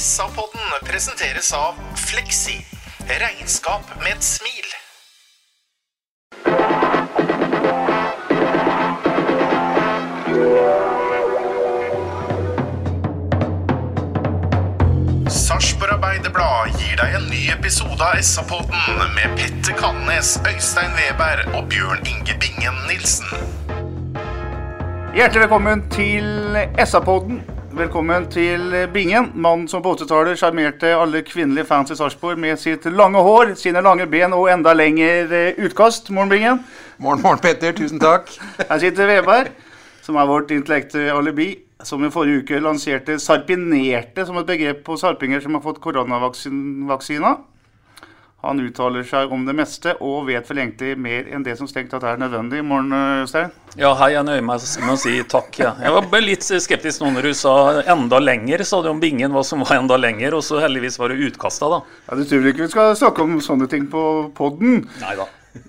SA-podden presenteres av Fleksi. Regnskap med et smil. Sarpsborg Arbeiderblad gir deg en ny episode av SA-podden med Petter Kalnes, Øystein Weber og Bjørn Inge Bingen Nilsen. Hjertelig velkommen til SA-podden. Velkommen til Bingen, mannen som på 80-tallet sjarmerte alle kvinnelige fans i Sarpsborg med sitt lange hår, sine lange ben og enda lengre utkast. Morgen, Bingen. Morgen, morgen, Petter. Tusen takk. Her sitter Veberg, som er vårt intellektuelle alibi, som i forrige uke lanserte 'sarpinerte' som et begrep på sarpinger som har fått koronavaksina. Han uttaler seg om det meste og vet vel egentlig mer enn det som strengt tatt er nødvendig. Morgen, Øystein. Ja, hei, jeg nøyer meg med å si takk. Ja. Jeg var bare litt skeptisk nå når du sa 'enda lenger', sa du om bingen hva som var enda lenger, og så heldigvis var det utkasta, da. Ja, Du tror ikke vi skal snakke om sånne ting på podden? Nei da.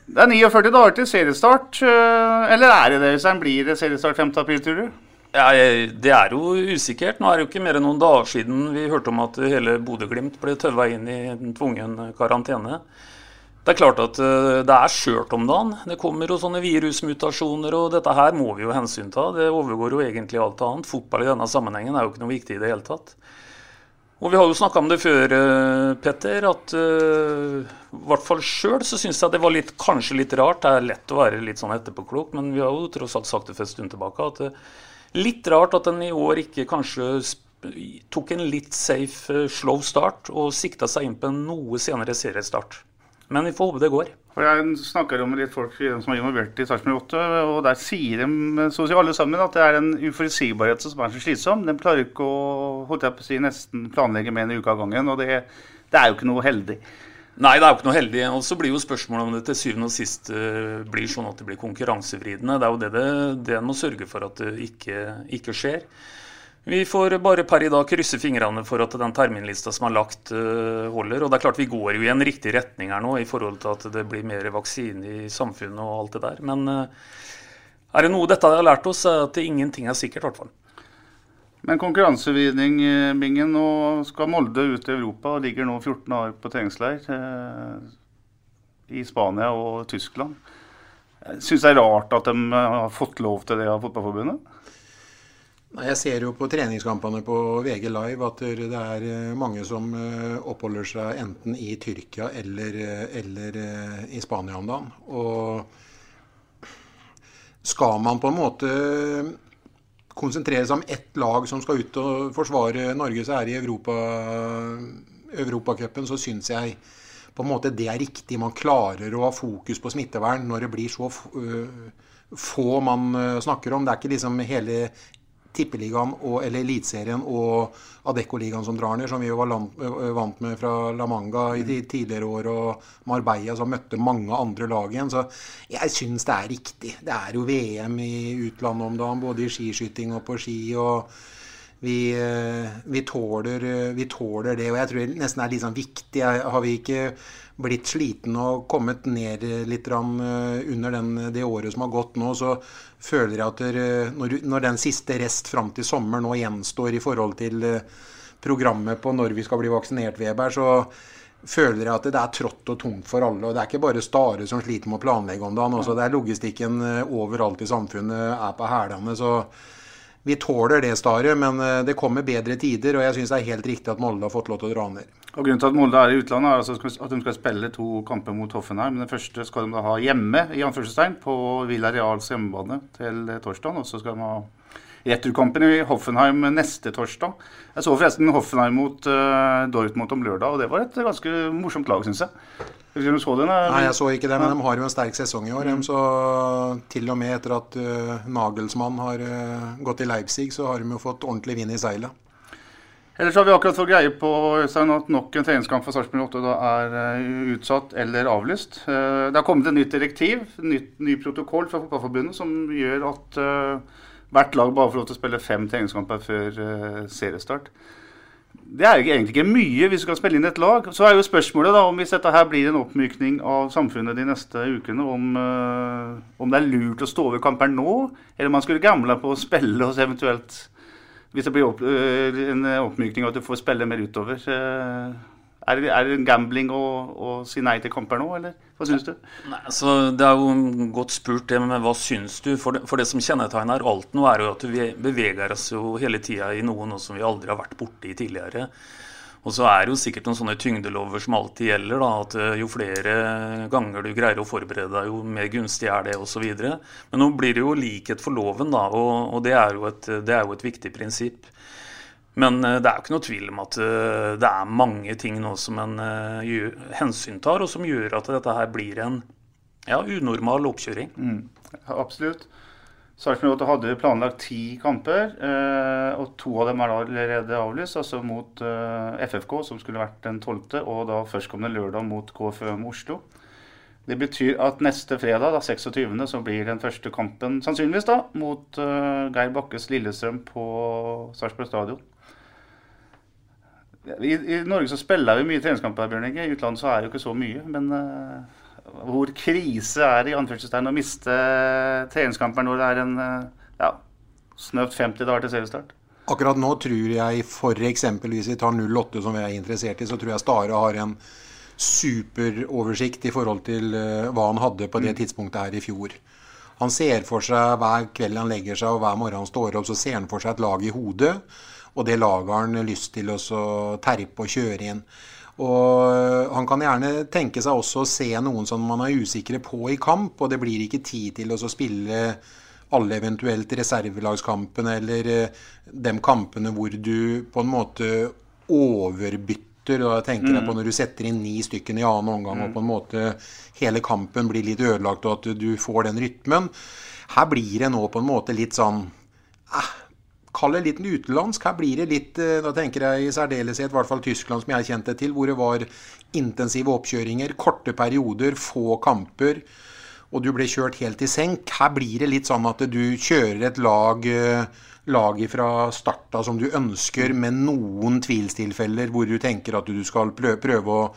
Det er 49 dager til seriestart. øh, Eller er det det, Øystein? Blir det seriestart 5. april, tror du? Ja, det er jo usikkert. Nå er det jo ikke mer enn noen dager siden vi hørte om at hele Bodø-Glimt ble tøva inn i en tvungen karantene. Det er klart at eh, det er skjørt om dagen. Det kommer jo sånne virusmutasjoner, og dette her må vi jo hensynta. Det overgår jo egentlig alt annet. Fotball i denne sammenhengen er jo ikke noe viktig i det hele tatt. Og vi har jo snakka om det før, eh, Petter, at eh, i hvert fall sjøl så syns jeg det var litt, kanskje litt rart. Det er lett å være litt sånn etterpåklok, men vi har jo tross alt sagt det for en stund tilbake at eh, litt rart at den i år ikke kanskje tok en litt safe eh, slow start og sikta seg inn på en noe senere seriestart. Men vi får håpe det går. For Jeg snakker om litt folk som er involvert i Sarpsborg 8, og der sier de så å si alle sammen at det er en uforutsigbarhet som er så slitsom. De klarer ikke å holdt jeg på å si, nesten planlegge med en uke av gangen, og det, det er jo ikke noe heldig. Nei, det er jo ikke noe heldig. Og så blir jo spørsmålet om det til syvende og sist eh, blir sånn at det blir konkurransevridende. Det er jo det det, det en må sørge for at det ikke, ikke skjer. Vi får bare per i dag krysse fingrene for at den terminlista som er lagt, eh, holder. Og det er klart vi går jo i en riktig retning her nå i forhold til at det blir mer vaksine i samfunnet og alt det der. Men eh, er det noe dette har lært oss, er at ingenting er sikkert, i hvert fall. Men konkurransevridning, eh. Nå skal Molde ut i Europa og ligger nå 14 dager på treningsleir eh, i Spania og Tyskland. Syns det er rart at de eh, har fått lov til det av Fotballforbundet. Nei, Jeg ser jo på treningskampene på VG Live at det er mange som oppholder seg enten i Tyrkia eller, eller i Spania om dagen. Og skal man på en måte konsentrere seg om ett lag som skal ut og forsvare Norge, så er det i Europa, Europacupen, så syns jeg på en måte det er riktig. Man klarer å ha fokus på smittevern når det blir så øh, få man øh, snakker om. Det er ikke liksom hele Tippeligaen og, eller Eliteserien og Adecco-ligaen som drar ned, som vi jo var land, øh, vant med fra La Manga i de tidligere år, og Marbella som møtte mange andre lag igjen. Så jeg syns det er riktig. Det er jo VM i utlandet om dagen, både i skiskyting og på ski. og vi, eh, vi, tåler, eh, vi tåler det, og jeg tror det nesten er litt sånn viktig. Har vi ikke blitt sliten og kommet ned litt eh, under den, det året som har gått nå, så føler jeg at når, når den siste rest fram til sommer nå gjenstår i forhold til eh, programmet på når vi skal bli vaksinert, Weber, så føler jeg at det er trått og tungt for alle. Og det er ikke bare Stare som sliter med å planlegge om dagen. Også det er logistikken eh, overalt i samfunnet er på hælene. Så vi tåler det, Stare, men eh, det kommer bedre tider. Og jeg syns det er helt riktig at Molde har fått lov til å dra ned. Og Grunnen til at Molde er i utlandet, er altså at de skal spille to kamper mot Hoffenheim. Den første skal de da ha hjemme i anførselstegn, på Villa Reals hjemmebane til torsdag. Og så skal de ha returkampen i Hoffenheim neste torsdag. Jeg så forresten Hoffenheim mot uh, Dortmund om lørdag, og det var et ganske morsomt lag, syns jeg. Hvis du så den? Nei, jeg så ikke det, men de har jo en sterk sesong i år. Mm. Så til og med etter at uh, Nagelsmann har uh, gått i Leipzig, så har de jo fått ordentlig vind i seilet. Ellers har vi akkurat fått greie på Øystein, at nok en treningskamp for Sarpsborg 8 da er utsatt eller avlyst. Det har kommet et nytt direktiv, nytt, ny, protokoll fra Fotballforbundet, som gjør at hvert lag bare får lov til å spille fem treningskamper før seriestart. Det er jo egentlig ikke mye hvis du skal spille inn et lag. Så er jo spørsmålet da, om hvis dette her blir en oppmykning av samfunnet de neste ukene, om, om det er lurt å stå over kamper nå, eller om man skulle gamble på å spille oss eventuelt hvis det blir opp, uh, en oppmykning og at du får spille mer utover. Øh, er det, er det gambling å, å, si nei til kamper nå, eller hva syns du? Nei, altså, det er jo godt spurt, det, men hva syns du? For det, for det som kjennetegner alt nå, er jo at vi beveger oss jo hele tida i noe, noe som vi aldri har vært borti tidligere. Og så er det jo sikkert noen sånne tyngdelover som alltid gjelder. da, At eh, jo flere ganger du greier å forberede deg, jo mer gunstig er det osv. Men nå blir det jo likhet for loven, da, og, og det, er et, det, er jo et, viktig prinsipp. Men eh, det er jo ikke noe tvil om at eh, det er mange ting nå som en gjør, hensyntar, og som gjør at dette her blir en ja, unormal oppkjøring. Mm, absolutt. Sarpsborg hadde planlagt ti kamper, eh, og to av dem er allerede avlyst. Altså mot eh, FFK, som skulle vært den 12., og da førstkommende lørdag mot KFUM Oslo. Det betyr at neste fredag, da 26., så blir den første kampen sannsynligvis da, mot Geir Bakkes Lillestrøm på Sarpsborg stadion. I, I, Norge så spiller vi mye treningskamper, Bjørn Inge. I utlandet så er det jo ikke så mye. Men uh, hvor krise er det i anførselstegn å miste treningskamper når det er en ja, snøvt 50 dager til seriestart? Akkurat nå tror jeg f.eks. hvis vi tar 08 som vi er interessert i, så tror jeg Stare har en superoversikt i forhold til uh, hva han hadde på det mm. tidspunktet her i fjor. Han ser for seg hver kveld han legger seg og hver morgen han står opp, så ser han for seg et lag i hodet. Og det laget har han lyst til å terpe og kjøre inn. Og han kan gjerne tenke seg også å se noen som man er usikre på i kamp, og det blir ikke tid til å spille alle eventuelt reservelagskampene eller øh, de kampene hvor du på en måte overbytter. Jeg tenker jeg på når du setter inn ni stykker i annen omgang mm. og på en måte hele kampen blir litt ødelagt, og at du får den rytmen. Her blir det nå på en måte litt sånn eh, Kall det litt utenlandsk. Her blir det litt eh, Da tenker jeg i særdeleshet i hvert fall Tyskland, som jeg kjente til, hvor det var intensive oppkjøringer, korte perioder, få kamper, og du ble kjørt helt i senk. Her blir det litt sånn at du kjører et lag lag laget fra starta som du ønsker, med noen tvilstilfeller hvor du tenker at du skal prøve å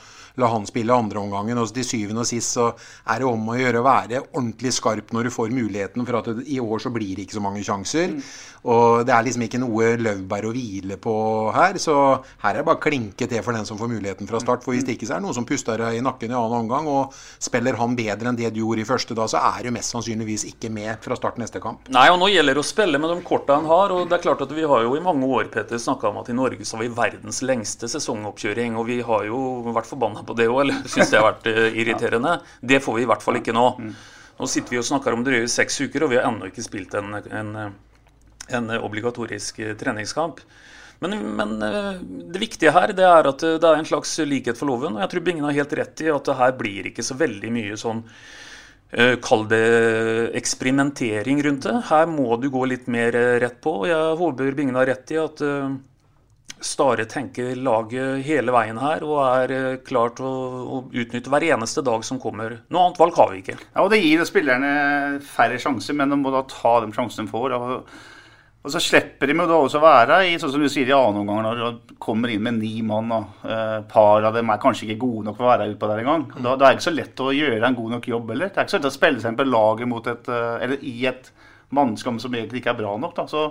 la han spille andreomgangen. Og til syvende og sist så er det om å gjøre å være ordentlig skarp når du får muligheten, for at det, i år så blir det ikke så mange sjanser. Mm. Og det er liksom ikke noe Løvberg å hvile på her. Så her er det bare klinke til for den som får muligheten fra start. For hvis det ikke så er det noen som puster deg i nakken i annen omgang, og spiller han bedre enn det du gjorde i første da, så er du mest sannsynligvis ikke med fra start neste kamp. Nei, og nå gjelder det å spille med de korta han har. Og det er klart at vi har jo i mange år Peter, snakka om at i Norge så har vi verdens lengste sesongoppkjøring. Og vi har jo vært forbanna på det òg, eller syns det har vært uh, irriterende. Det får vi i hvert fall ikke nå. Nå sitter vi og snakker om drøye seks uker, og vi har ennå ikke spilt en, en en obligatorisk eh, treningskamp. Men, men, eh, det viktige her det er at eh, det er en slags likhet for loven. Og jeg tror Bingen har helt rett i at det her blir ikke så veldig mye sånn Kall det eksperimentering rundt det. Her må du gå litt mer rett på. og Jeg håper Bingen har rett i at Stare tenker laget hele veien her og er klar til å, å, utnytte hver eneste dag som kommer. Noe annet valg har vi ikke. Ja, og Det gir spillerne færre sjanser, men de må da ta de sjansene de får. og og så slipper de jo da også være i sånn som du sier i annen omgang, når du kommer inn med ni mann. og eh, par av dem er kanskje ikke gode nok for å være utpå der engang. Da, da er det ikke så lett å gjøre en god nok jobb. eller? Det er ikke så lett å spille seg inn på laget mot et, eh, eller i et mannskap som egentlig ikke er bra nok. da, så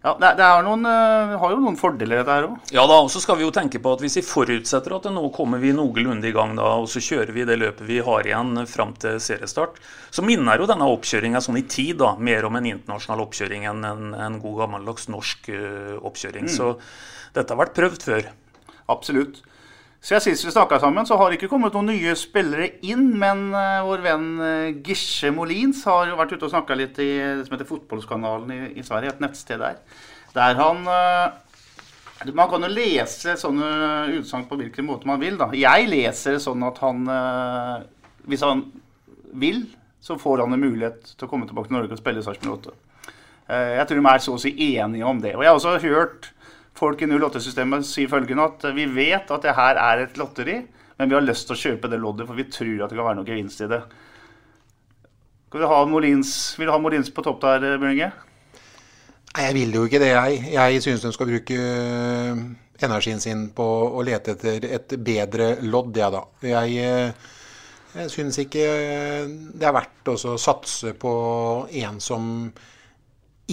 ja, det, det noen, uh, har jo noen fordeler, dette her òg. Ja da, og så skal vi jo tenke på at hvis vi forutsetter at nå kommer vi noenlunde i gang, da, og så kjører vi det løpet vi har igjen fram til seriestart, så minner jo denne oppkjøringa sånn i tid da, mer om en internasjonal oppkjøring enn en, en god gammeldags norsk uh, oppkjøring. Mm. Så dette har vært prøvd før. Absolutt. Siden sist vi snakka sammen, så har det ikke kommet noen nye spillere inn. Men uh, vår venn uh, Gisje Molins har jo vært ute og snakka litt i det som heter Fotballskanalen i, i, Sverige, et nettsted der. Der han uh, Man kan jo lese sånne utsagn på hvilken måte man vil. da. Jeg leser det sånn at han Hvis han vil, så får han en mulighet til å komme tilbake til Norge og spille Sarpsborg 8. Jeg tror de er så å si enige om det. Og jeg har også hørt folk i 08-systemet sier følgende at vi vet at det her er et lotteri, men vi har lyst til å kjøpe det loddet, for vi tror at det kan være noe gevinst i det. Skal vi ha Molins, vil du ha Molins på topp der, Bjørninge? Nei, jeg vil jo ikke det, jeg. Jeg syns de skal bruke øh, energien sin på å lete etter et bedre lodd, jeg, da. Jeg, jeg syns ikke det er verdt å satse på en som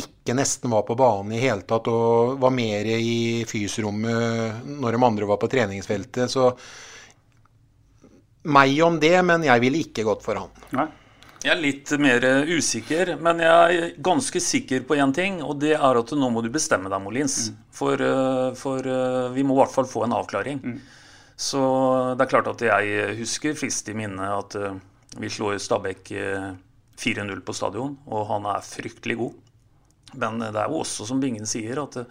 ikke nesten var på banen i hele tatt og var mer i fysrommet når de andre var på treningsfeltet. Så meg om det, men jeg ville ikke gått for han. Nei. Jeg er litt mer usikker, men jeg er ganske sikker på én ting. Og det er at nå må du bestemme deg, Molins. For, eh, for eh, vi må i hvert fall få en avklaring. Så det er klart at jeg husker frist i minne at eh, vi slår Stabæk eh, 4-0 på stadion, og han er fryktelig god. Men det er jo også, som Bingen sier, at det,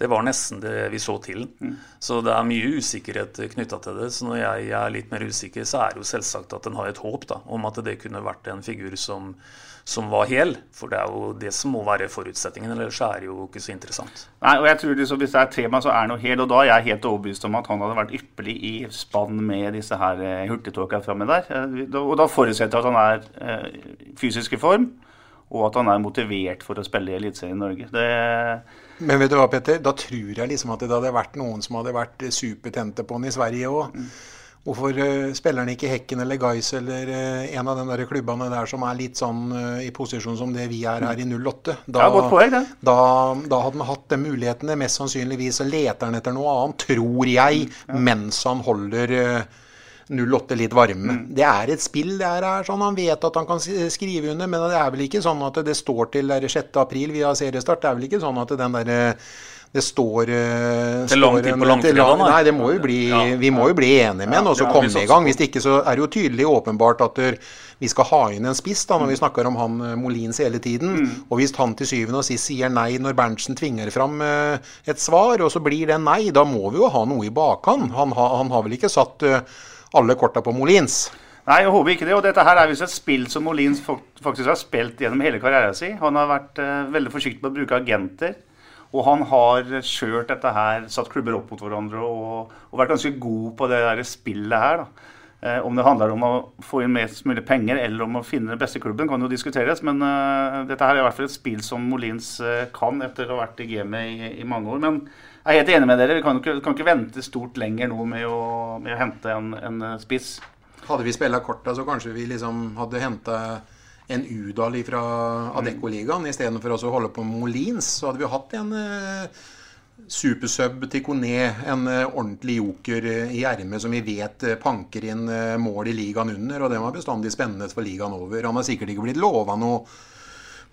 det var nesten det vi så til. Så det er mye usikkerhet knytta til det. Så når jeg er litt mer usikker, så er det jo selvsagt at en har et håp da, om at det kunne vært en figur som, som var hel. For det er jo det som må være forutsetningen, ellers er det jo ikke så interessant. Nei, og jeg tror liksom, Hvis det er tema, så er han jo hel. Og da er jeg helt overbevist om at han hadde vært ypperlig i spann med disse her hurtigtåka framme der. Eh, Og da forutsetter jeg at han er eh, fysisk i form, og at han er motivert for å spille i Eliteserien i Norge. Det, Men vet du hva, Petter? Da tror jeg liksom at det hadde vært noen som hadde vært supertente på han i Sverige òg. Hvorfor uh, spiller han ikke Hekken eller Guys eller eh, en av de der klubbene der som er litt sånn eh, i posisjon som det vi er her i 08? Da, Ja, godt poeng, det. Da, da hadde han hatt de mulighetene. Mest sannsynligvis leter han etter noe annet, tror jeg, mens han holder eh, 08 litt varme. Det er et spill. det er, er sånn Han vet at han kan skrive under, men det er vel ikke sånn at det står til der 6. april vi har seriestart. Det er vel ikke sånn at den der det står eh, Til lang tid på langfredag, til lang- nei. Det må jo bli, Ja. vi må jo bli enige med den og så Ja, komme i gang. Hvis det ikke så er det jo tydelig åpenbart at vi skal ha inn en spiss da, når vi snakker om han eh, Molins hele tiden. Og hvis han til syvende og sist sier nei når Berntsen tvinger fram eh, et svar, og så blir det nei, da må vi jo ha noe i bakhånd. Han, han har vel ikke satt alle korta på Molins? Nei, jeg håper ikke det. Og dette her er visst et spill som Molins faktisk har spilt gjennom hele karrieren sin. Han har vært uh, veldig forsiktig med å bruke agenter. Og han har kjørt dette her, satt klubber opp mot hverandre og, og vært ganske god på det der spillet her. da. Eh, om det handler om å få inn mest mulig penger eller om å finne den beste klubben, kan jo diskuteres. Men eh, dette her er i hvert fall et spill som Molins eh, kan etter å ha vært i gamet i, i mange år. Men jeg er helt enig med dere. Vi kan, ikke, kan ikke vente stort lenger nå med å, med å hente en, en eh, spiss. Hadde vi spilla korta, så kanskje vi liksom hadde henta en Udal fra Adecco-ligaen istedenfor å holde på med Molins. Så hadde vi hatt en eh, supersub til Kone, en eh, ordentlig joker eh, i ermet som vi vet eh, panker inn mål i ligaen under. Og den var bestandig spennende for ligaen over. Han har sikkert ikke blitt lova noe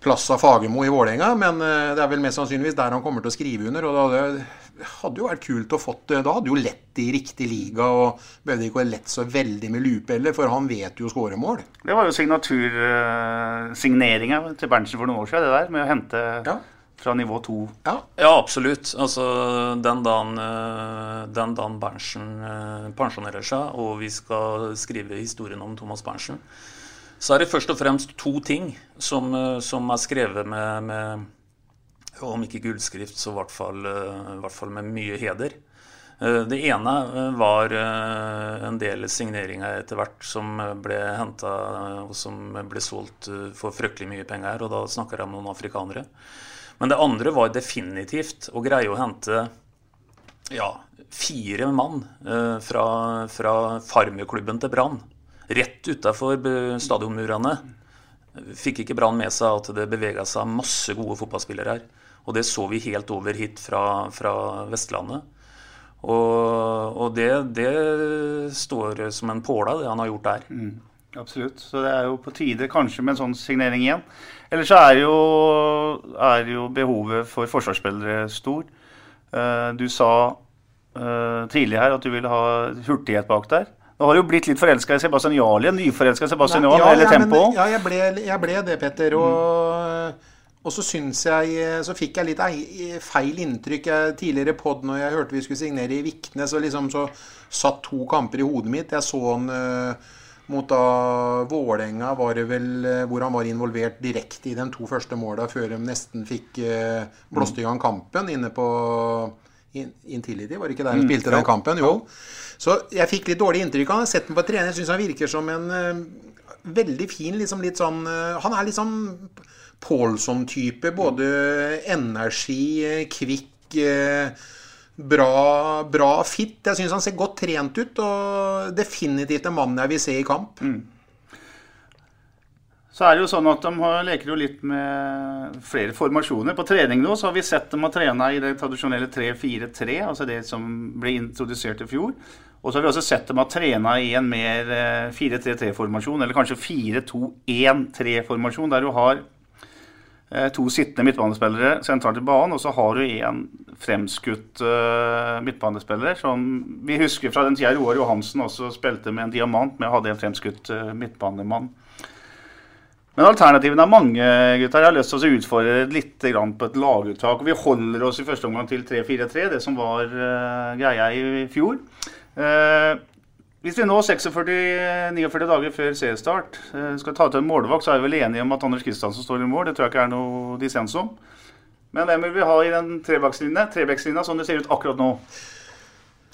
plass av Fagermo i Vålerenga, men eh, det er vel mest sannsynligvis der han kommer til å skrive under. og da hadde, hadde jo vært kult å fått eh, Da hadde jo lett i riktig liga, og behøvde ikke å lett så veldig med lupe heller, for han vet jo skåremål. Det var jo signatursigneringa til Berntsen for noen år siden, det der, med å hente Ja. fra nivå to. Ja. Ja, absolutt. Altså, den dagen, eh, den dagen Berntsen eh, pensjonerer seg, og vi skal skrive historien om Thomas Berntsen, så er det først og fremst to ting som, eh, som er skrevet med, med om ikke gullskrift, så i hvert fall, eh, i hvert fall med mye heder. Eh, Det ene var en del signeringer etter hvert som ble henta og som ble solgt for fryktelig mye penger, og da snakker jeg om noen afrikanere. Men det andre var definitivt å greie å hente ja, fire mann fra, fra farmerklubben til Brann. Rett utafor stadionmurene. Fikk ikke Brann med seg at det bevega seg masse gode fotballspillere her. Og det så vi helt over hit fra, fra Vestlandet. Og, og det, det står som en påle, det han har gjort der. Absolutt. Så det er jo på tide kanskje med en sånn signering igjen. Ellers så er jo, er jo behovet for forsvarsspillere stor. Eh, Du sa tidlig tidligere her at du ville ha hurtighet bak der. Nå har du jo blitt litt forelska i Sebastian Jarl igjen. Nyforelska i Sebastian Jarl, eller ja, men- tempo. ja, jeg ble, jeg ble det, Petter. Og, og så syns jeg Så fikk jeg litt feil inntrykk. Jeg, tidligere pod når jeg hørte vi skulle signere i Vikne, så liksom så satt to kamper i hodet mitt. Jeg så han eh, mot da Vålerenga, var det vel, eh, hvor han var involvert direkte i de to første måla før de nesten fikk uh, blåst i gang kampen inne på Intility, var det ikke der han spilte den kampen? Jo. Så jeg fikk litt dårlig inntrykk av han. Sett ham på trening. Jeg syns han virker som en uh, veldig fin, liksom litt sånn uh, Han er liksom Paulson-type. Både energi, eh, kvikk uh, Bra, bra fit. Jeg syns han ser godt trent ut, og definitivt en mann jeg vil se i kamp. Så er det jo sånn at de leker jo litt med flere formasjoner. På trening nå så har vi sett dem å trene i det tradisjonelle 3-4-3, altså det som ble introdusert i fjor. Og så har vi også sett dem å trene i en mer eh, 4-3-3-formasjon, eller kanskje 4-2-1-3-formasjon, der du har eh, to sittende midtbanespillere sentralt i banen, og så har du en fremskutt eh, midtbanespiller som vi husker fra den tida Roar Johansen også spilte med en diamant med å ha en fremskutt eh, midtbanemann. Men alternativene er mange, gutter. Jeg har lyst til å utfordre litt på et laguttak. Vi holder oss i første omgang til 3-4-3, det som var uh, greia i fjor. Uh, hvis vi nå 46-49 dager før seriestart uh, skal ta til en målvakt, så er vi vel enige om at Anders Kristiansen står i mål. Det tror jeg ikke er noe dissens om. Men hvem vil vi ha i den Trebackslinja sånn det ser ut akkurat nå?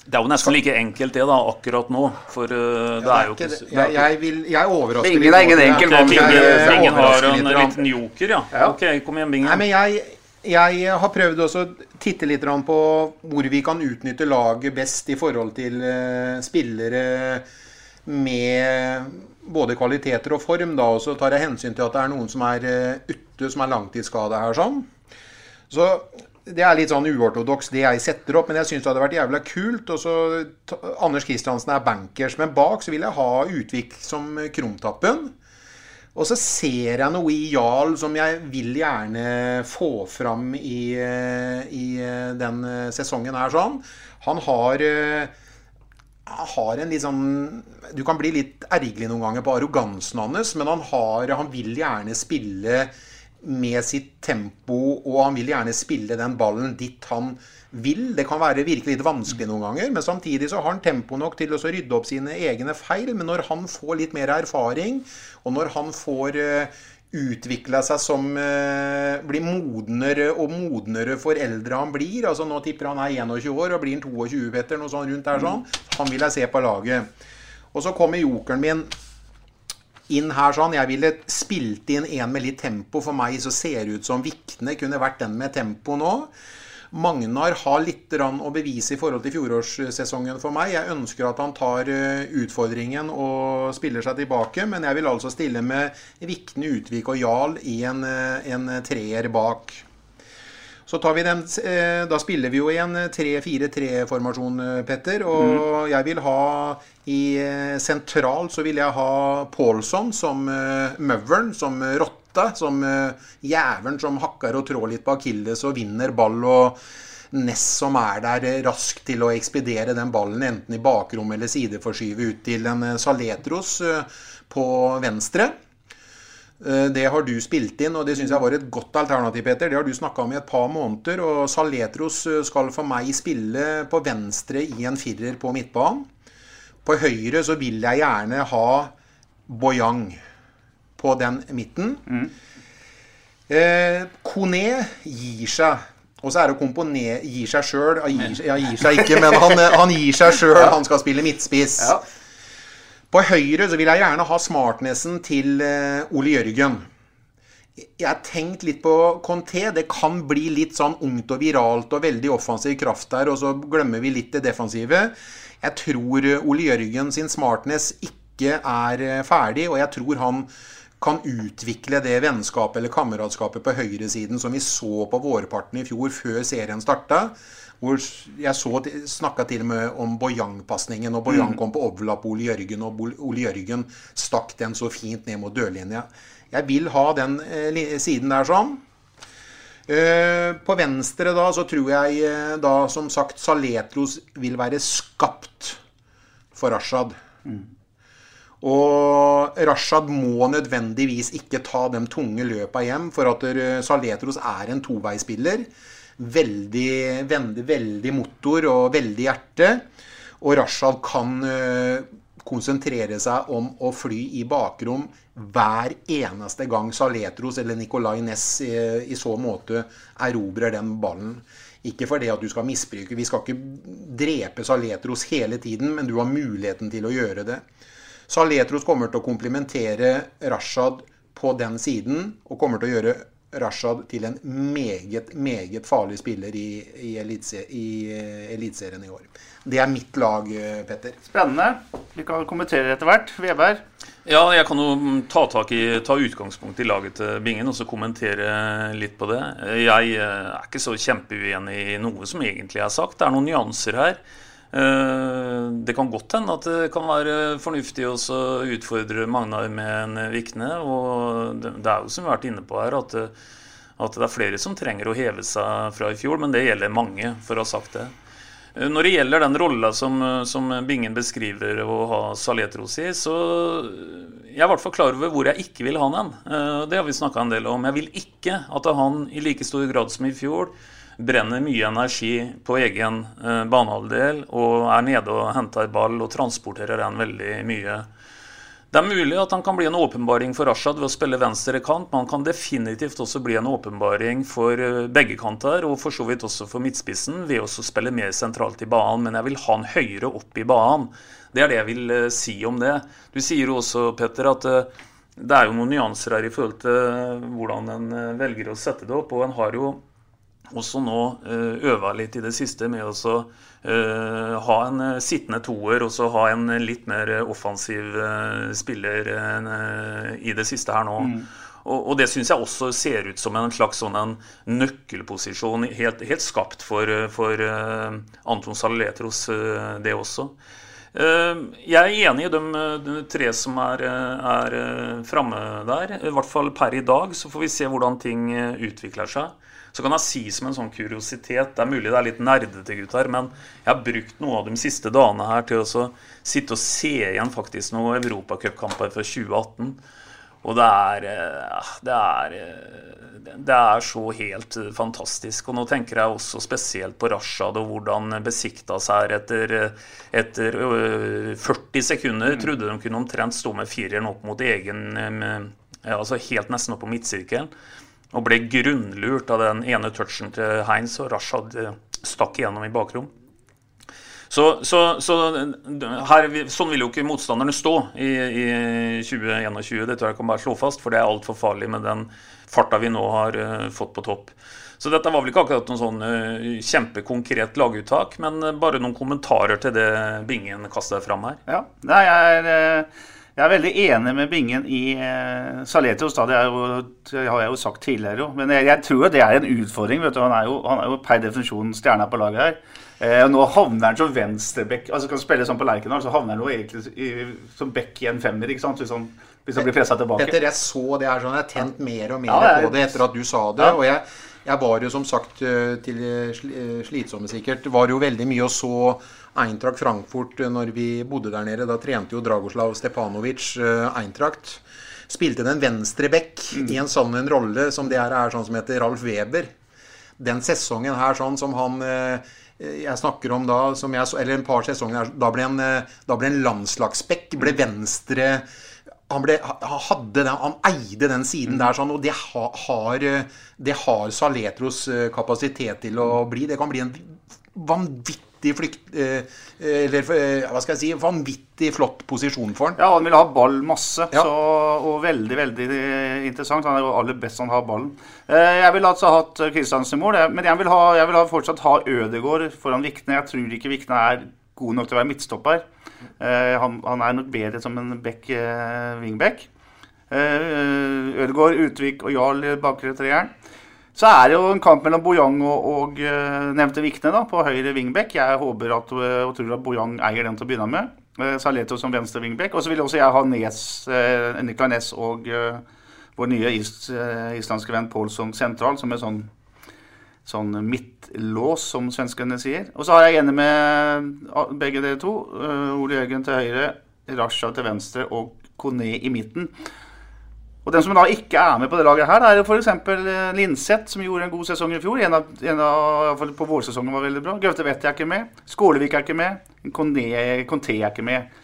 Det er jo nesten like enkelt det da, akkurat nå. For uh, det er jo ikke jeg, jeg, vil, jeg overrasker Ingen er ingen enkel mann. Bingen, Bingen har en liten joker, ja. Ja. Ok, kom igjen, Bingen. Nei, men jeg, jeg har prøvd også å titte litt på hvor vi kan utnytte laget best i forhold til eh, spillere med både kvaliteter og form. Da, og så tar jeg hensyn til at det er noen som er eh, ute, som er langtidsskada her. sånn. Så det er litt sånn uortodoks det jeg setter opp, men jeg syns det hadde vært jævla kult. Og så Anders Kristiansen er bankers, men bak så vil jeg ha Utvik som krumtappen. Og så ser jeg noe i Jarl som jeg vil gjerne få fram i, eh, i eh, den eh, sesongen her sånn. Han har har en litt sånn Du kan bli litt ergerlig noen ganger på arrogansen hans, men han, har, han vil gjerne spille med sitt tempo, og han vil gjerne spille den ballen dit han vil. Det kan være virkelig litt vanskelig noen ganger, men samtidig så har han tempo nok til å rydde opp sine egne feil. Men når han får litt mer erfaring, og når han får uh, utvikla seg som eh, blir modnere og modnere for eldre han blir. altså Nå tipper han er 21 år, og blir han 22, Petter, noe sånn rundt der sånn. Han vil jeg se på laget. Og så kommer jokeren min inn her sånn. Jeg ville spilt inn en med litt tempo. For meg så ser det ut som Vikne kunne vært den med tempo nå. Magnar har litt å bevise i forhold til fjorårssesongen for meg. Jeg ønsker at han tar eh, utfordringen og spiller seg tilbake, men jeg vil altså stille med Vikne, Utvik og Jarl i en, eh, en treer bak. Så tar vi den, eh, Da spiller vi jo i en 3-4-3-formasjon, eh, Petter. Og jeg vil ha i sentralt sentral så vil jeg ha Paulson som uh, Møveren, som eh, rotte. Som uh, jævelen som hakker og trår litt på akilles og vinner ball. og Ness som er der eh, raskt til å ekspedere den ballen, enten i bakrom eller sideforskyve ut til en eh, Saletros eh, på venstre. Eh, Det har du spilt inn, og det syns jeg var et godt alternativ, Peter. Det har du snakka om i et par måneder. Og Saletros eh, skal for meg spille på venstre i en firer på midtbanen. På høyre så vil jeg gjerne ha Boyang på den midten. Eh, Kone gir seg. Og så er det å komponere Gir seg sjøl. Ja, gir seg ikke, men han, eh, han gir seg sjøl. Han skal spille midtspiss. Ja. På høyre så vil jeg gjerne ha smartnessen til eh, Ole Jørgen. Jeg har tenkt litt på Conté. Det kan bli litt sånn ungt og viralt og veldig offensiv kraft der, og så glemmer vi litt det defensive. Jeg tror eh, Ole Jørgen sin smartness ikke er eh, ferdig, og jeg tror han kan utvikle det vennskapet eller kameratskapet på høyresiden som vi så på vårparten i fjor, før serien starta. Hvor jeg så, snakka til og med om Boyang-pasningen, og Boyang kom på overlapp Ole Jørgen, og Ole Jørgen stakk den så fint ned mot dørlinja. Jeg vil ha den eh, siden der sånn. Eh, på venstre da så tror jeg eh, da som sagt Saletros vil være skapt for Rashad. Og Rashad må nødvendigvis ikke ta de tunge løpa hjem, for at Saletros er en toveisspiller. Veldig, veldig, motor og veldig hjerte. Og Rashad kan eh, konsentrere seg om å fly i bakrom hver eneste gang Saletros eller Nicolay Næss i, i så måte erobrer den ballen. Ikke for det at du skal misbruke. Vi skal ikke drepe Saletros hele tiden, men du har muligheten til å gjøre det. Saletros kommer til å komplementere Rashad på den siden, og kommer til å gjøre Rashad til en meget, meget farlig spiller i, i, elitse, i eh, Eliteserien i år. Det er mitt lag, eh, Petter. Spennende. Vi kan kommentere etter hvert. Veberg? Ja, jeg kan jo ta, tak i, ta utgangspunkt i laget til Bingen og så kommentere litt på det. Jeg eh, er ikke så kjempeuenig i noe som egentlig er sagt. Det er noen nyanser her. Det kan godt hende at det kan være fornuftig å utfordre Magnar med en Vikne. Og det er jo som vi har vært inne på her, at, at det er flere som trenger å heve seg fra i fjor. Men det gjelder mange, for å ha sagt det. Når det gjelder den rolla som, som, Bingen beskriver å ha Saletros i, så jeg er i hvert fall klar over hvor jeg ikke vil ha den. Det har vi snakka en del om. Jeg vil ikke at han i like stor grad som i fjor brenner mye energi på egen eh, banehalvdel og er nede og henter ball og transporterer den veldig mye. Det er mulig at han kan bli en åpenbaring for Rashad ved å spille venstre kant, men han kan definitivt også bli en åpenbaring for eh, begge kanter, og for så vidt også for midtspissen, ved å spille mer sentralt i banen. Men jeg vil ha han høyere opp i banen. Det er det jeg vil uh, si om det. Du sier jo også, Petter, at uh, det er jo noen nyanser her i forhold til hvordan en velger å sette det opp. og en har jo også nå eh, øva litt i det siste med å uh, ha en eh, sittende toer og så ha en litt mer offensiv spiller i det siste her nå. Mm. Og, det syns jeg også ser ut som en slags sånn en nøkkelposisjon, helt, helt skapt for, for Anton Saletros, det også. Jeg er enig i de, de tre som er, er framme der. I hvert fall per i dag. Så får vi se hvordan ting utvikler seg. Så kan jeg si som en sånn kuriositet Det er mulig det er litt nerdete, gutter, men jeg har brukt noe av de siste dagene her til å sitte og se igjen faktisk noen europacupkamper fra 2018. Og det er, eh, det er eh, Det er så helt fantastisk. Og nå tenker jeg også spesielt på Rashad og hvordan Besiktas her etter, etter 40 sekunder mm. trodde de kunne omtrent stå med fireren opp mot egen Altså helt nesten opp på midtsirkelen og ble grunnlurt av den ene touchen til Heinz, og Rashad eh, stakk igjennom i bakrom. Så, så, så her, sånn vil jo ikke motstanderne stå i, i 2021, det tror jeg kan bare slå fast, for det er altfor farlig med den farta vi nå har uh, fått på topp. Så dette var vel ikke akkurat noen sånn uh, kjempekonkret laguttak, men uh, bare noen kommentarer til det Bingen kasta fram her. Ja, det er... Jeg er veldig enig med Bingen i eh, Saletios. Da. Det, jo, det, har jeg jo sagt tidligere. Jo. Men jeg, jeg tror det er en utfordring. vet du. Han er jo, han er jo per definisjon stjerna på laget her. Eh, nå havner han som venstreback. Altså kan spille sånn på Lerkendal, så havner han jo egentlig i, som back i en femmer. ikke sant? Hvis han, hvis han blir pressa tilbake. Petter, jeg så det her sånn. Jeg har tent mer og mer ja, er, på det etter at du sa det. Ja. og jeg jeg var jo som sagt eh, til slitsomme sikkert, var jo veldig mye og så Eintracht Frankfurt eh, når vi bodde der nede. Da trente jo Dragoslav Stepanovic eh, Eintracht. Spilte den venstre back mm. i en sånn en rolle som det er, er sånn som heter Ralf Weber. Den sesongen her sånn som han eh, jeg snakker om da, jeg, eller en par sesonger da ble en, da ble en landslagsback. Ble mm. venstre han, ble, den, han, eide den siden mm. der, sånn, og det har, det har Saletros kapasitet til å bli. Det kan bli en vanvittig flykt... Eh, eller eh, hva skal jeg si Vanvittig flott posisjon for han. Ja, han vil ha ball masse. Ja. Så, og veldig, veldig interessant. Han er jo aller best han har ballen. Eh, jeg ville altså hatt Kristiansen i mål, men jeg vil, ha, jeg vil ha fortsatt ha Ødegård foran Vikne. Jeg tror ikke Vikne er god nok til å være midtstopper. Han, han er nok bedre som en back, wingback. Ødegård, Utvik og Jarl bakre treeren. Så er det jo en kamp mellom Bojang og, og nevnte Vikne da, på høyre wingback. Jeg håper at, og tror at Bojang eier den til å begynne med. Saleto som venstre wingback. Og så vil også jeg ha Nes, Niklas Næss og vår nye is, islandske venn Pål sentral, som er sånn, sånn midtlås, som svenskene sier. Og så har jeg enig med begge dere to. Ole Jørgen til høyre, Rasha til venstre og Kone i midten. Og Den som da ikke er med på det laget, her, er f.eks. Eh, Linseth, som gjorde en god sesong i fjor. En av, en av på vårsesongen var veldig bra. Gaute Wett er ikke med. Skålevik er ikke med. Conté er ikke med.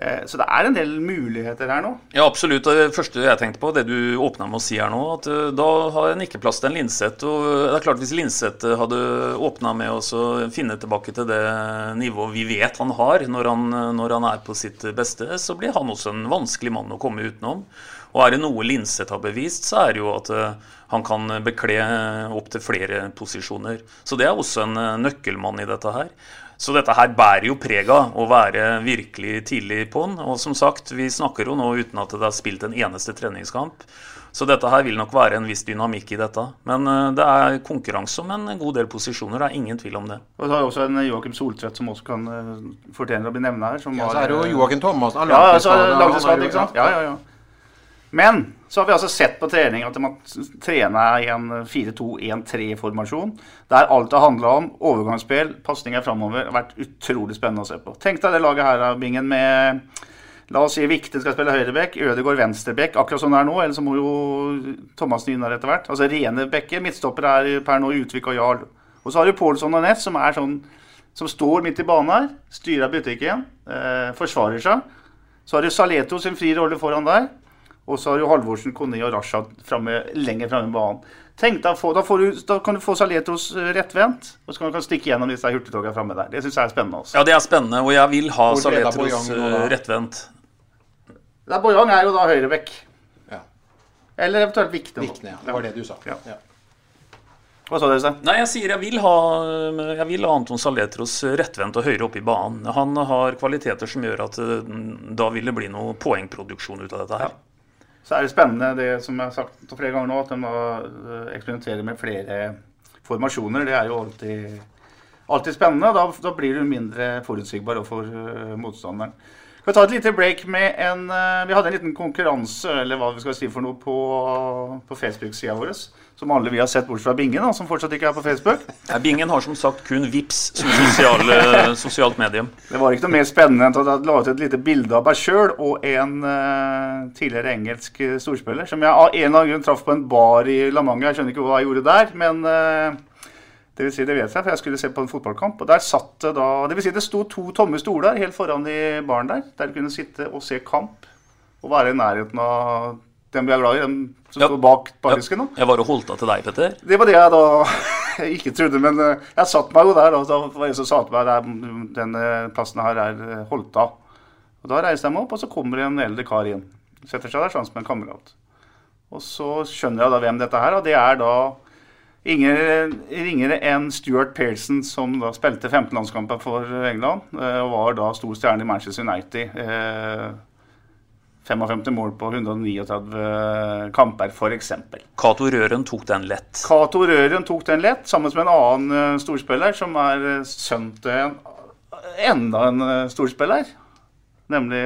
Eh, Så det er en del muligheter her nå. Ja, absolutt. Det første jeg tenkte på, det du åpna med å si her nå, at eh, da har en ikke plass til en Linseth. Og det er klart Hvis Linseth hadde åpna med å finne tilbake til det nivået vi vet han har når han, når han er på sitt beste, så blir han også en vanskelig mann å komme utenom. Og er det noe Linseth har bevist, så er det jo at eh, han kan bekle opptil flere posisjoner. Så det er også en eh, nøkkelmann i dette her. Så dette her bærer jo preg av å være virkelig tidlig på'n. Og som sagt, vi snakker jo nå uten at det er spilt en eneste treningskamp. Så dette her vil nok være en viss dynamikk i dette. Men eh, det er konkurranse om en god del posisjoner, det er ingen tvil om det. Og så har vi også en Joakim Soltvedt som også kan eh, fortjene å bli nevnt her. Som Ja, så er det jo eh, Joakim Thomassen. Ja, altså, langtidsskadet, ikke sant? Ja, ja, ja. Men så har vi altså sett på trening at de trener i en 4-2-1-3-formasjon. Der alt har handla om overgangsspill, pasninger framover. har vært utrolig spennende å se på. Tenk deg det laget her, Bingen, med La oss si Vikte skal spille høyrebekk, Ødegaard venstrebekk, akkurat sånn det er nå. Eller så må jo Thomassen inn der etter hvert. Altså rene bekker. Midtstopper er per nå Utvik og Jarl. Og så har du Pålsson og Ness, som er sånn som står midt i banen her. Styrer butikken. Eh, forsvarer seg. Så har du Saleto sin fri rolle foran der. Og så har jo Halvorsen, Kone og Rasha fremme, lenger framme i banen. Tenk deg, å få- da, får du, da kan du få Saletros rettvendt, og så kan du stikke gjennom disse hurtigtogene framme der. Det syns jeg er spennende. Også. Ja, det er spennende, og jeg vil ha Hvor Saletros rettvendt. Bojang er jo da høyrebekk. Ja. Eller eventuelt Vikne. Vikne, ja. Det var det du sa. Ja. Ja. Hva sa dere? Nei, jeg sier jeg vil ha, jeg vil ha Anton Saletros rettvendt og høyere oppe i banen. Han har kvaliteter som gjør at eh, da vil det bli noe poengproduksjon ut av dette her. Så er det spennende det som jeg har sagt flere ganger nå, at de eh, eksperimenterer med flere formasjoner. Det er jo alltid, alltid spennende. Da, da blir du mindre forutsigbar overfor uh, motstanderen. Vi ta et lite break med en uh, Vi hadde en liten konkurranse eller hva vi skal si for noe, på, på Facebook-sida vår. Som alle vi har sett bort fra Bingen, da, som fortsatt ikke er på Facebook. Ja, Bingen har som sagt kun VIPS som sosial, eh, sosialt medium. Det var ikke noe mer spennende enn at jeg la ut et lite bilde av meg sjøl og en uh, tidligere engelsk eh, storspiller som jeg av en eller annen grunn traff på en bar i La Manga. Jeg skjønner ikke hva jeg gjorde der, men uh, det vil si, det vet jeg, for jeg skulle se på en fotballkamp. Og der satt det da Det vil si, det sto to tomme stoler helt foran i baren der, der du kunne sitte og se kamp og være i nærheten av dem vi er glad i, den som Ja. står bak bardisken. da. Jeg var og holdt av til deg, Petter. Det var det jeg da ikke trodde, men eh, jeg satt meg jo der. Og da var det en som sa til meg at denne plassen her er Holta. holdt av. Og Da reiser jeg meg opp, og så kommer en eldre kar inn. Setter seg der sammen med en kamerat. Og så skjønner jeg da hvem dette er, og det er da ingen ringere enn Stuart Pearson, som da spilte 15 landskamper for England, eh, og var da stor stjerne i Manchester United. Eh, 55 mål på 139 kamper, f.eks. Cato Røren tok den lett. Cato Røren tok den lett, sammen med en annen eh, storspiller, som er eh, sønn til en, enda en eh, storspiller. Nemlig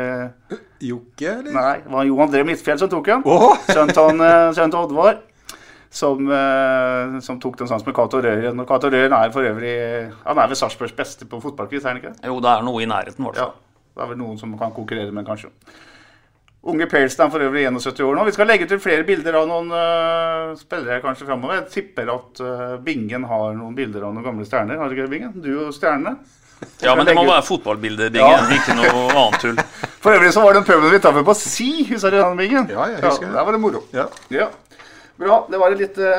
Jokke, eller? Nei, det var Jo André Midtfjell som tok den. Oh! sønn til Oddvar. Som, eh, som tok den sammen med Cato Røren. Og Cato Røren er for øvrig Han er vel Sarpsborgs beste på fotballquiz, er han ikke? Jo, det er noe i nærheten, i hvert Ja. Det er vel noen som kan konkurrere med, kanskje. Unge er for øvrig 71 år nå. Vi skal legge til flere bilder av noen uh, spillere kanskje framover. Jeg tipper at uh, Bingen har noen bilder av noen gamle stjerner. Har du ikke det, Bingen? Du og stjernene. Ja, men det må være fotballbilder, Bingen. Ikke noe annet tull. For øvrig så var det en puben vi traff på Si, husker du den, Bingen? Ja, jeg husker det. Der var det moro. Ja. Ja. Bra. Det var et lite,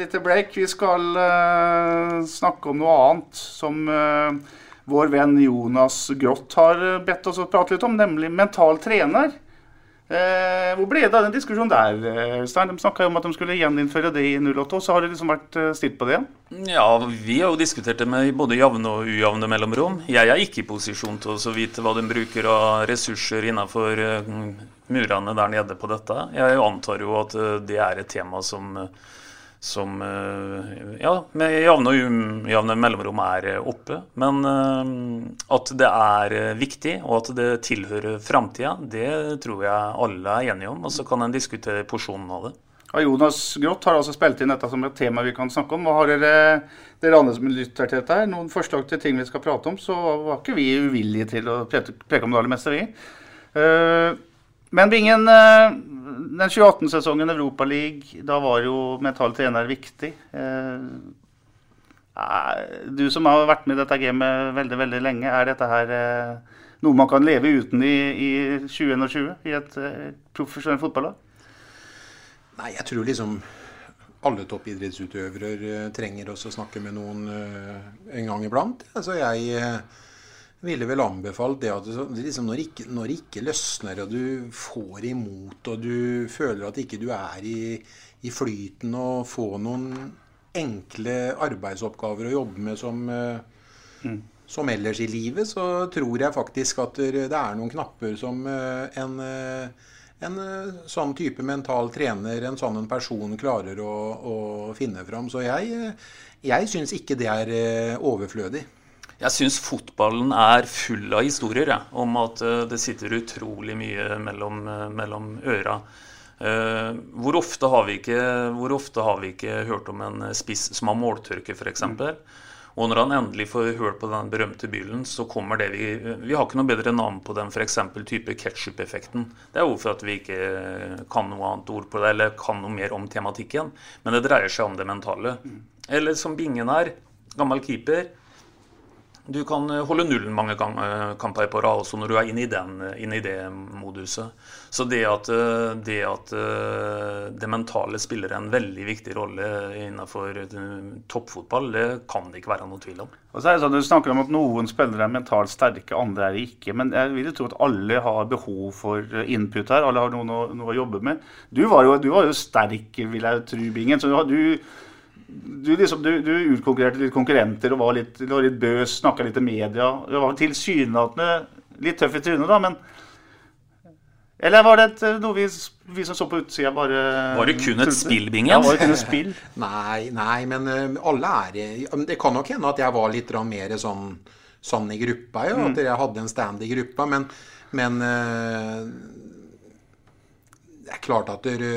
lite break. Vi skal uh, snakke om noe annet som eh, vår venn Jonas Grått har eh, bedt oss å prate litt om, nemlig mental trener. Eh, hvor ble det av den diskusjonen der, eh, Øystein? De snakka om at de skulle gjeninnføre det i 08, og så har det liksom vært eh, stilt på det. Ja, vi har jo diskutert det med både jevne og ujevne mellomrom. Jeg er ikke i posisjon til å vite hva de bruker av ressurser innenfor eh, murene der nede på dette. Jeg antar jo at eh, det er et tema som, eh, som eh, ja, med jevne og ujevne mellomrom er eh, oppe. Men eh, at det er viktig, og at det tilhører framtida, det tror jeg alle er enige om. Og så kan en diskutere porsjonen av det. Jonas Groth har altså spilt inn dette som et tema vi kan snakke om. Hva har dere, dere andre som lytter til dette, her, noen forslag til ting vi skal prate om, så var ikke vi uvillige til å preke, om det aller meste, vi. Eh, men Bingen, eh, den 2018-sesongen Europaliga, da var jo mental trener viktig. Eh, er- du som har vært med i dette gamet veldig veldig lenge, er dette her eh, noe man kan leve uten i, i 2021 i et eh, profesjonelt fotballag? Nei, jeg tror liksom alle toppidrettsutøvere eh, trenger også å snakke med noen eh, en gang iblant. Altså jeg eh, ville vel anbefalt det at det liksom når, ikke, når ikke løsner, og du får imot, og du føler at ikke du er i, i flyten, og får noen enkle arbeidsoppgaver å jobbe med som, mm. som ellers i livet, så tror jeg faktisk at det er noen knapper som en en sånn type mental trener, en sånn en person, klarer å, å finne fram. Så jeg, jeg syns ikke det er overflødig. Jeg syns fotballen er full av historier ja, om at uh, det sitter utrolig mye mellom, uh, mellom øra. Uh, hvor, ofte ikke, hvor, ofte har vi ikke, hørt om en spiss som har måltørke, f.eks.? Og når han endelig får hørt på den berømte bylen, så kommer det vi Vi har ikke noe bedre navn på den, f.eks. type ketsjup-effekten. Det er jo for at vi ikke kan noe annet ord på det, eller kan noe mer om tematikken. Men det dreier seg om det mentale. Mm. Eller som Bingen er, gammel keeper. Du kan eh, holde nullen mange eh, kamper på rad også når du er inne i, den, eh, inne i det moduset. Så det at, det at, det mentale spiller en veldig viktig rolle innenfor toppfotball, det kan det ikke være noe tvil om. Og så er det sånn, Du snakker om at noen spillere er mentalt sterke, andre er det ikke. Men jeg vil jo tro at alle har behov for input her. Alle har noe, noe å jobbe med. Du var jo, du var jo sterk, vil jeg tro, Bingen. så du, du, liksom, du, du, utkonkurrerte litt konkurrenter og var litt, var litt bøs, snakka litt i media. Du var tilsynelatende litt tøff i trynet, da, men Eller var det et, noe vi, vi, som så på utsida, bare Var det kun et spill, Bingen? Ja, var det kun et spill? nei, nei, men uh, alle er Det kan nok hende at jeg var litt mer sånn, sånn i gruppa, jo. mm. at jeg hadde en stand i gruppa, men, men uh, det er klart at det,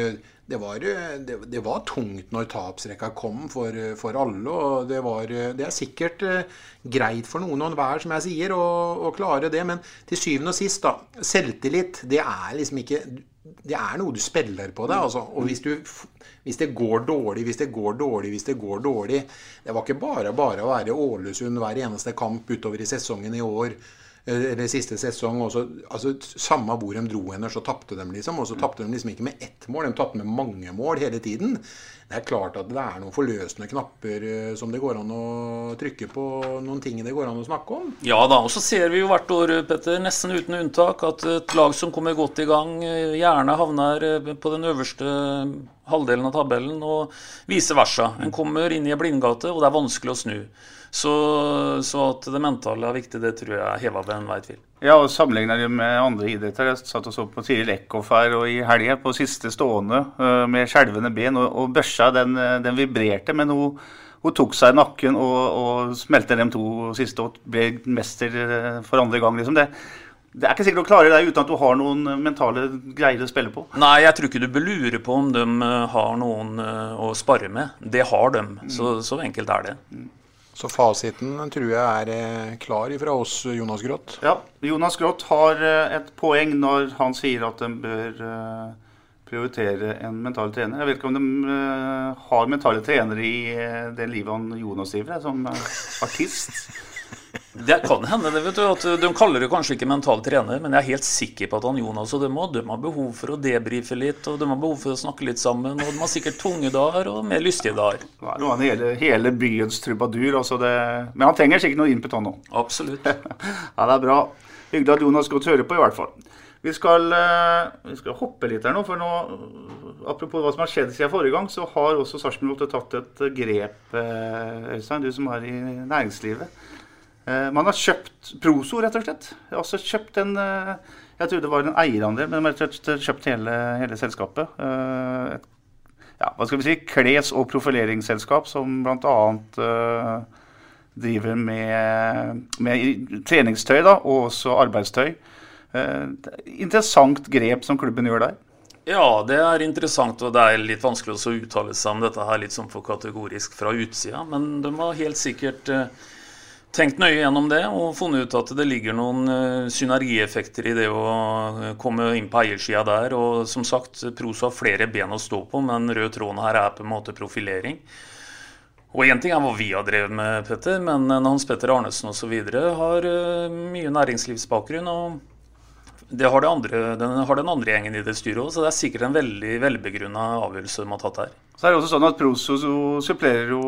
det var, eh, det, det var, tungt når tapsrekka kom for, for alle. og det, var, det, er sikkert greit for noen og enhver, som jeg sier, å, klare det. Men til syvende og sist, da. Selvtillit, det er liksom ikke Det er noe du spiller på deg. Altså. Og hvis, du, hvis, det går dårlig, hvis det går dårlig, hvis det går dårlig Det var ikke bare bare å være Ålesund hver eneste kamp utover i sesongen i år. Eh, eller siste sesong. Også, altså, samme hvor de dro henne, så tapte de, liksom. Og så tapte de liksom ikke med ett mål, de tapte med mange mål hele tiden. Det er klart at det er noen forløsende knapper uh, som det går an å trykke på. Noen ting det går an å snakke om. Ja da, og så ser vi jo hvert år, Petter, nesten uten unntak, at et lag som kommer godt i gang, eh, gjerne havner på den øverste halvdelen av tabellen, og vice versa. En kommer inn i en blindgate, og det er vanskelig å snu. Så, så, at det mentale er viktig, det tror jeg er heva ved enhver tvil. Ja, og Sammenligner det med andre idretter. Jeg satt og så på Tiril Eckhoff her og i helga, på siste stående, øh, med skjelvende ben. Og, og børsa den, den, vibrerte, men hun, hun, tok seg i nakken og, og smelte de to siste og ble mester øh, for andre gang. liksom det. Det er ikke sikkert du klarer det uten at du har noen mentale greier å spille på. Nei, jeg tror ikke du bør lure på om de har noen å spare med. Det har de. Så, så enkelt er det. Så fasiten tror jeg er eh, klar fra oss, Jonas Groth. Ja, Jonas Groth har eh, et poeng når han sier at de bør eh, prioritere en mental trener. Jeg vet ikke om de har mentale trenere i det livet han Jonas driver som artist. Det kan hende det, vet du, at De kaller det kanskje ikke mental trener, men jeg er helt sikker på at han Jonas og dem må, de har behov for å debrife litt, og de har behov for å snakke litt sammen. Og de har sikkert tunge dager og mer lystige dager. Ja, nå er han hele, hele byens trubadur. Altså det, men han trenger sikkert noe input, han òg. Absolutt. ja, det er bra. Hyggelig at Jonas godt hører på, i hvert fall. Vi skal, eh, vi skal, hoppe litt her nå, for nå, apropos hva som har skjedd siden forrige gang, så har også Sarpsborg tatt et grep, eh, Øystein, du som er i næringslivet. Eh, man har kjøpt Proso, rett og slett. Altså kjøpt en eh, Jeg trodde det var en eierandel, men man har kjøpt hele, hele selskapet. Eh, et, ja, hva skal vi si, kles- og profileringsselskap som bl.a. Uh, driver med, med, treningstøy da, og også arbeidstøy. Uh, interessant grep som klubben gjør der. Ja, det er interessant, og det er litt vanskelig å uttale seg om dette her litt sånn for kategorisk fra utsida. Men de har helt sikkert uh, tenkt nøye gjennom det og funnet ut at det ligger noen uh, synergieffekter i det å uh, komme inn på eiersida der. Og som sagt, Proso har flere ben å stå på, men rød tråden her er på en måte profilering. Og én ting er hva vi har drevet med, Petter, men eh, Hans Petter Arnesen osv. har mye næringslivsbakgrunn. og det har, det andre, den, har den andre gjengen i det styret òg, så det er sikkert en veldig velbegrunna avgjørelse de har tatt her. Så er det også sånn at Proso supplerer jo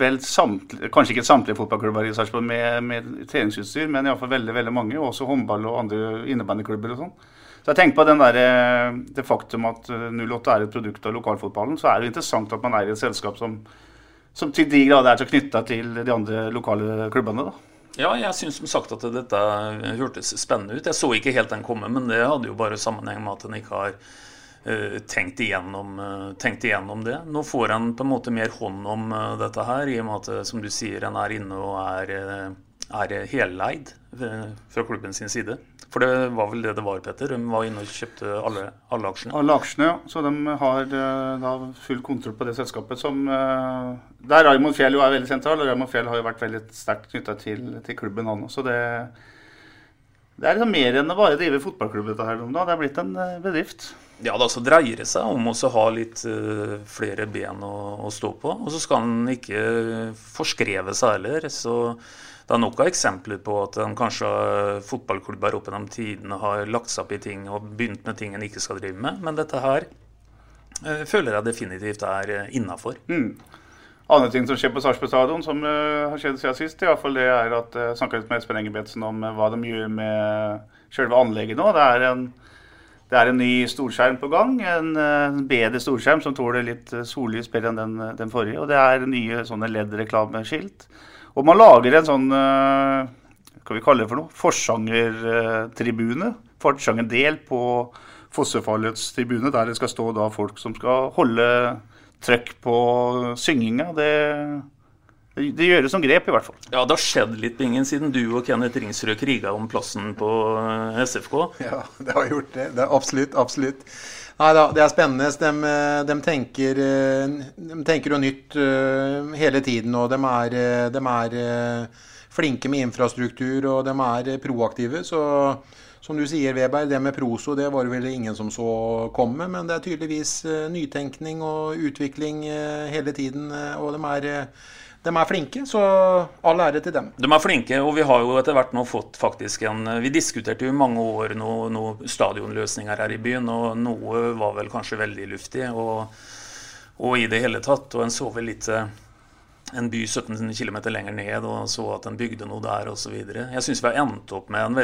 vel samtlige, kanskje ikke samtlige fotballklubber i Sarpsborg med, med treningsutstyr, men iallfall veldig veldig mange. Også håndball og andre innebandyklubber og sånn. Så jeg tenker på den der, eh, det faktum at 08 er et produkt av lokalfotballen, så er det interessant at man er i et selskap som, som til de grader er så knytta til de andre lokale klubbene. da. Ja, jeg syns som sagt at dette hørtes spennende ut. Jeg så ikke helt den komme, men det hadde jo bare sammenheng med at en ikke har tenkt, igjennom, uh, tenkt, igjennom, det. Nå får en på en måte mer hånd om uh, dette her, i og med at som du sier, en er inne og er, er heleid fra klubben sin side. For det var vel det det var, Petter? De var inne og kjøpte alle, alle aksjene? Alle aksjene, ja. Så de har da full kontroll på det selskapet som Der Raymond Fjell jo er veldig sentral, og Raymond Fjell har jo vært veldig sterkt knytta til, til, klubben, han også. Så det, det er liksom mer enn å bare drive fotballklubb, dette her. Det er blitt en bedrift. Ja, da så dreier det seg om å ha litt uh, flere ben å, å, stå på. Og så skal en ikke forskreve seg heller. Så det er nok av eksempler på at en kanskje fotballklubber opp gjennom tidene har lagt seg opp i ting og begynt med ting en ikke skal drive med. Men dette her uh, føler jeg definitivt er uh, innafor. Mm. Andre ting som skjer på Sarpsborg stadion, som uh, har skjedd siden sist, i hvert fall det er at jeg uh, snakka litt med Espen Engebretsen om hva de gjør med selve anlegget nå. Det er en det er en ny storskjerm på gang. En, en bedre storskjerm som tåler litt sollys bedre enn den, den, forrige. Og det er nye sånne LED-reklameskilt. Og man lager en sånn Hva vi kalle det for noe? Forsangertribune. Forsangerdel på Fossefallets tribune, der det skal stå da folk som skal holde trøkk på synginga. Det, det gjøres som grep, i hvert fall. Ja, det har skjedd litt, Bingen, siden du og Kenneth Ringsrød kriga om plassen på eh, SFK. Ja, det har gjort det. det absolutt, absolutt. Nei da, det er spennende. De, de, tenker, eh, de tenker jo nytt eh, hele tiden. Og de er, de er, flinke med infrastruktur, og de er proaktive. Så som du sier, Weber, det med proso det var det vel ingen som så komme. Men det er tydeligvis nytenkning og utvikling hele tiden. Og de er de er flinke, så all ære til dem. De er flinke, og vi har jo etter hvert nå fått faktisk en Vi diskuterte jo i mange år noen noe stadionløsninger her i byen, og noe var vel kanskje veldig luftig. Og, og i det hele tatt. Og en så vel litt eh, en by 17 km lenger ned og så at en bygde noe der osv. Jeg syns vi har endt opp med en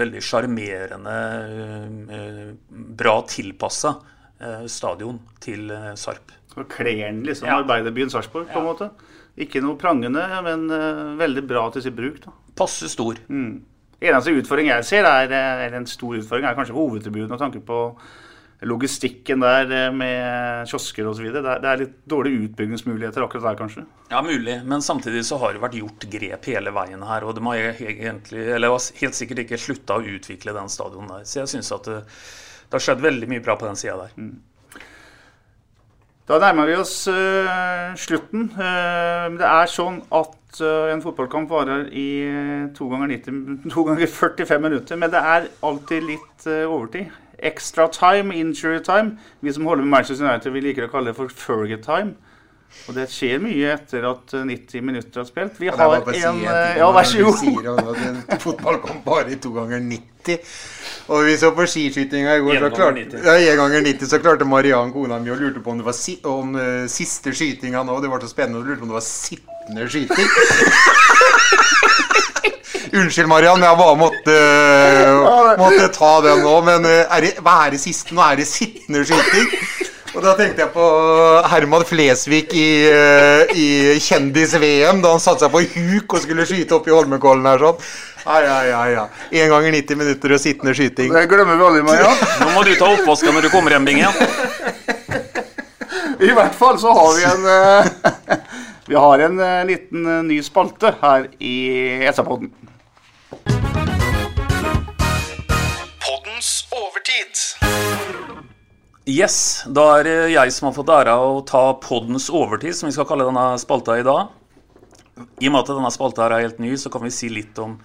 veldig sjarmerende, uh, bra tilpassa uh, stadion til Sarp. Så kler den liksom ja. arbeiderbyen Sarpsborg, på en ja. måte? Ikke noe prangende, men uh, veldig bra til sitt bruk. da. Passe stor. Mm. Eneste utfordring jeg ser, er, eh, eller en stor utfordring, er kanskje hovedtribunen med tanke på logistikken der eh, med kiosker osv. Det, det er litt dårlige utbyggingsmuligheter akkurat der, kanskje? Ja, mulig. Men samtidig så har det vært gjort grep hele veien her. Og de har egentlig, eller helt sikkert ikke slutta å utvikle den stadion der. Så jeg syns at det, det, har skjedd veldig mye bra på den sida der. Mm. Da nærmer vi oss uh, slutten. Uh, det er sånn at uh, en fotballkamp varer i to ganger, 90, to ganger 45 minutter. Men det er alltid litt overtid. Extra time, injury time. Vi som holder med Manchester United, vi liker å kalle det for Fergie time. Og det skjer mye etter at 90 minutter har spilt. Vi har en si Ja, vær så god. Fotball kom bare i to ganger 90. Og vi så på skiskytinga i går, så klarte, ja, en ganger 90 så klarte Mariann, kona mi, og lurte på om det var si, om, uh, siste skytinga nå. Det var så spennende. Hun lurte på om det var sittende skyting. Unnskyld, Mariann, jeg bare måtte, måtte ta den nå. Men uh, er det, hva er det siste? Nå er det sittende skyting. Og da tenkte jeg på Herman Flesvig i, uh, i Kjendis-VM, da han satte seg på huk og skulle skyte opp i Holmenkollen her sånn. Ai, ai, ai, ja, En gang i 90 minutter og sittende skyting. Det glemmer vi aldri, Maja. Nå må du ta oppvasken når du kommer hjem, Binge. I hvert fall så har vi en uh, Vi har en liten ny spalte her i SA-podden. Yes, da er det jeg som har fått æra å ta poddens overtid, som vi skal kalle denne spalta i dag. I og med at denne spalta er helt ny, så kan vi si litt om,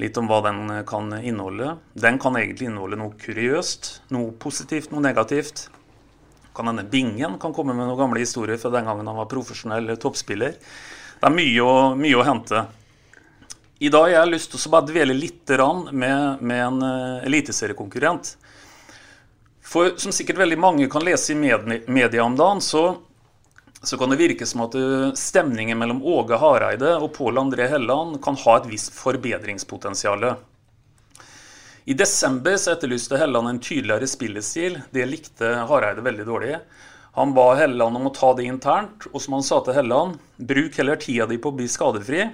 litt om hva den kan inneholde. Den kan egentlig inneholde noe kuriøst, noe positivt, noe negativt. Kan denne Bingen kan komme med noen gamle historier fra den gangen han var profesjonell toppspiller. Det er mye å, mye å hente. I dag har jeg lyst til å bare dvele litt med, med en uh, eliteseriekonkurrent. For som sikkert veldig mange kan lese i media om dagen, så, så kan det virke som at uh, stemningen mellom Åge Hareide og Pål André Helland kan ha et visst forbedringspotensial. I desember så etterlyste Helland en tydeligere spillestil. Det likte Hareide veldig dårlig. Han ba Helland om å ta det internt, og som han sa til Helland, bruk heller tida di på å bli skadefri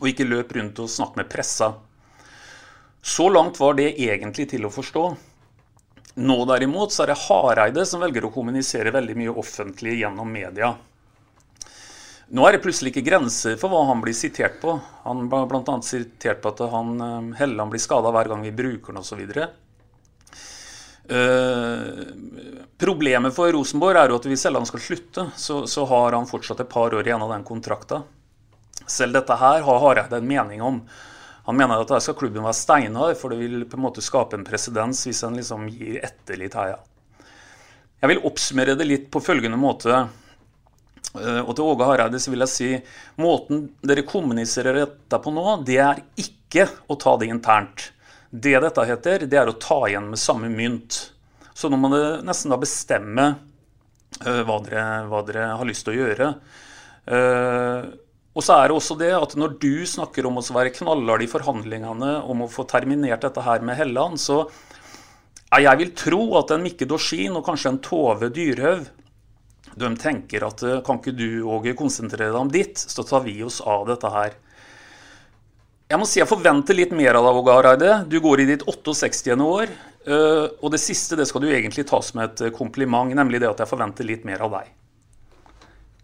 og ikke løp rundt og snakk med pressa. Så langt var det egentlig til å forstå. Nå derimot så er det Hareide som velger å kommunisere veldig mye offentlig gjennom media. Nå er det plutselig ikke grenser for hva han blir sitert på. Han ble bl.a. sitert på at han, eh, Helleland blir skada hver gang vi bruker den osv. Uh, eh, problemet for Rosenborg er jo at hvis Helland skal slutte, så, så har han fortsatt et par år igjen av den kontrakta. Selv dette her har Hareide en mening om. Han mener at her skal klubben være steinhard, for det vil på en måte skape en presedens hvis en liksom gir etter litt her. Ja. Jeg vil oppsummere det litt på følgende måte. Eh, og til Åge Hareide så vil jeg si måten dere kommuniserer dette på nå, det er ikke å ta det internt. Det dette heter, det er å ta igjen med samme mynt. Så nå må dere nesten da bestemme uh, hva, dere, hva, dere, har lyst til å gjøre. Og så er det også det at når du snakker om å være knallhard i forhandlingene om å få terminert dette her med Helland, så jeg vil tro at en Mikke Dorsin og kanskje en Tove Dyrhaug de tenker at eh, kan ikke du Åge, konsentrere deg om ditt, så tar vi oss av dette her. Jeg må si jeg forventer litt mer av deg, Åge Hareide. Du går i ditt 68. år. Eh, og det siste det skal du egentlig ta som et kompliment, nemlig det at jeg forventer litt mer av deg.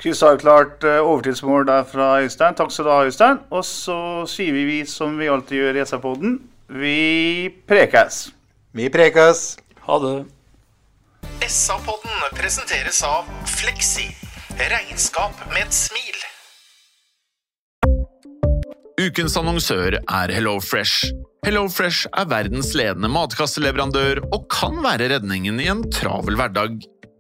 Krystallklart klart overtidsmål der fra Øystein. Takk skal du ha, Øystein. Og så sier vi, vi som vi alltid gjør i SR-poden, vi prekes. Vi prekes. Ha det. SA-podden presenteres av Fleksi. Regnskap med et smil. Ukens annonsør er Hello Fresh. Hello Fresh er verdens ledende matkasseleverandør og kan være redningen i en travel hverdag.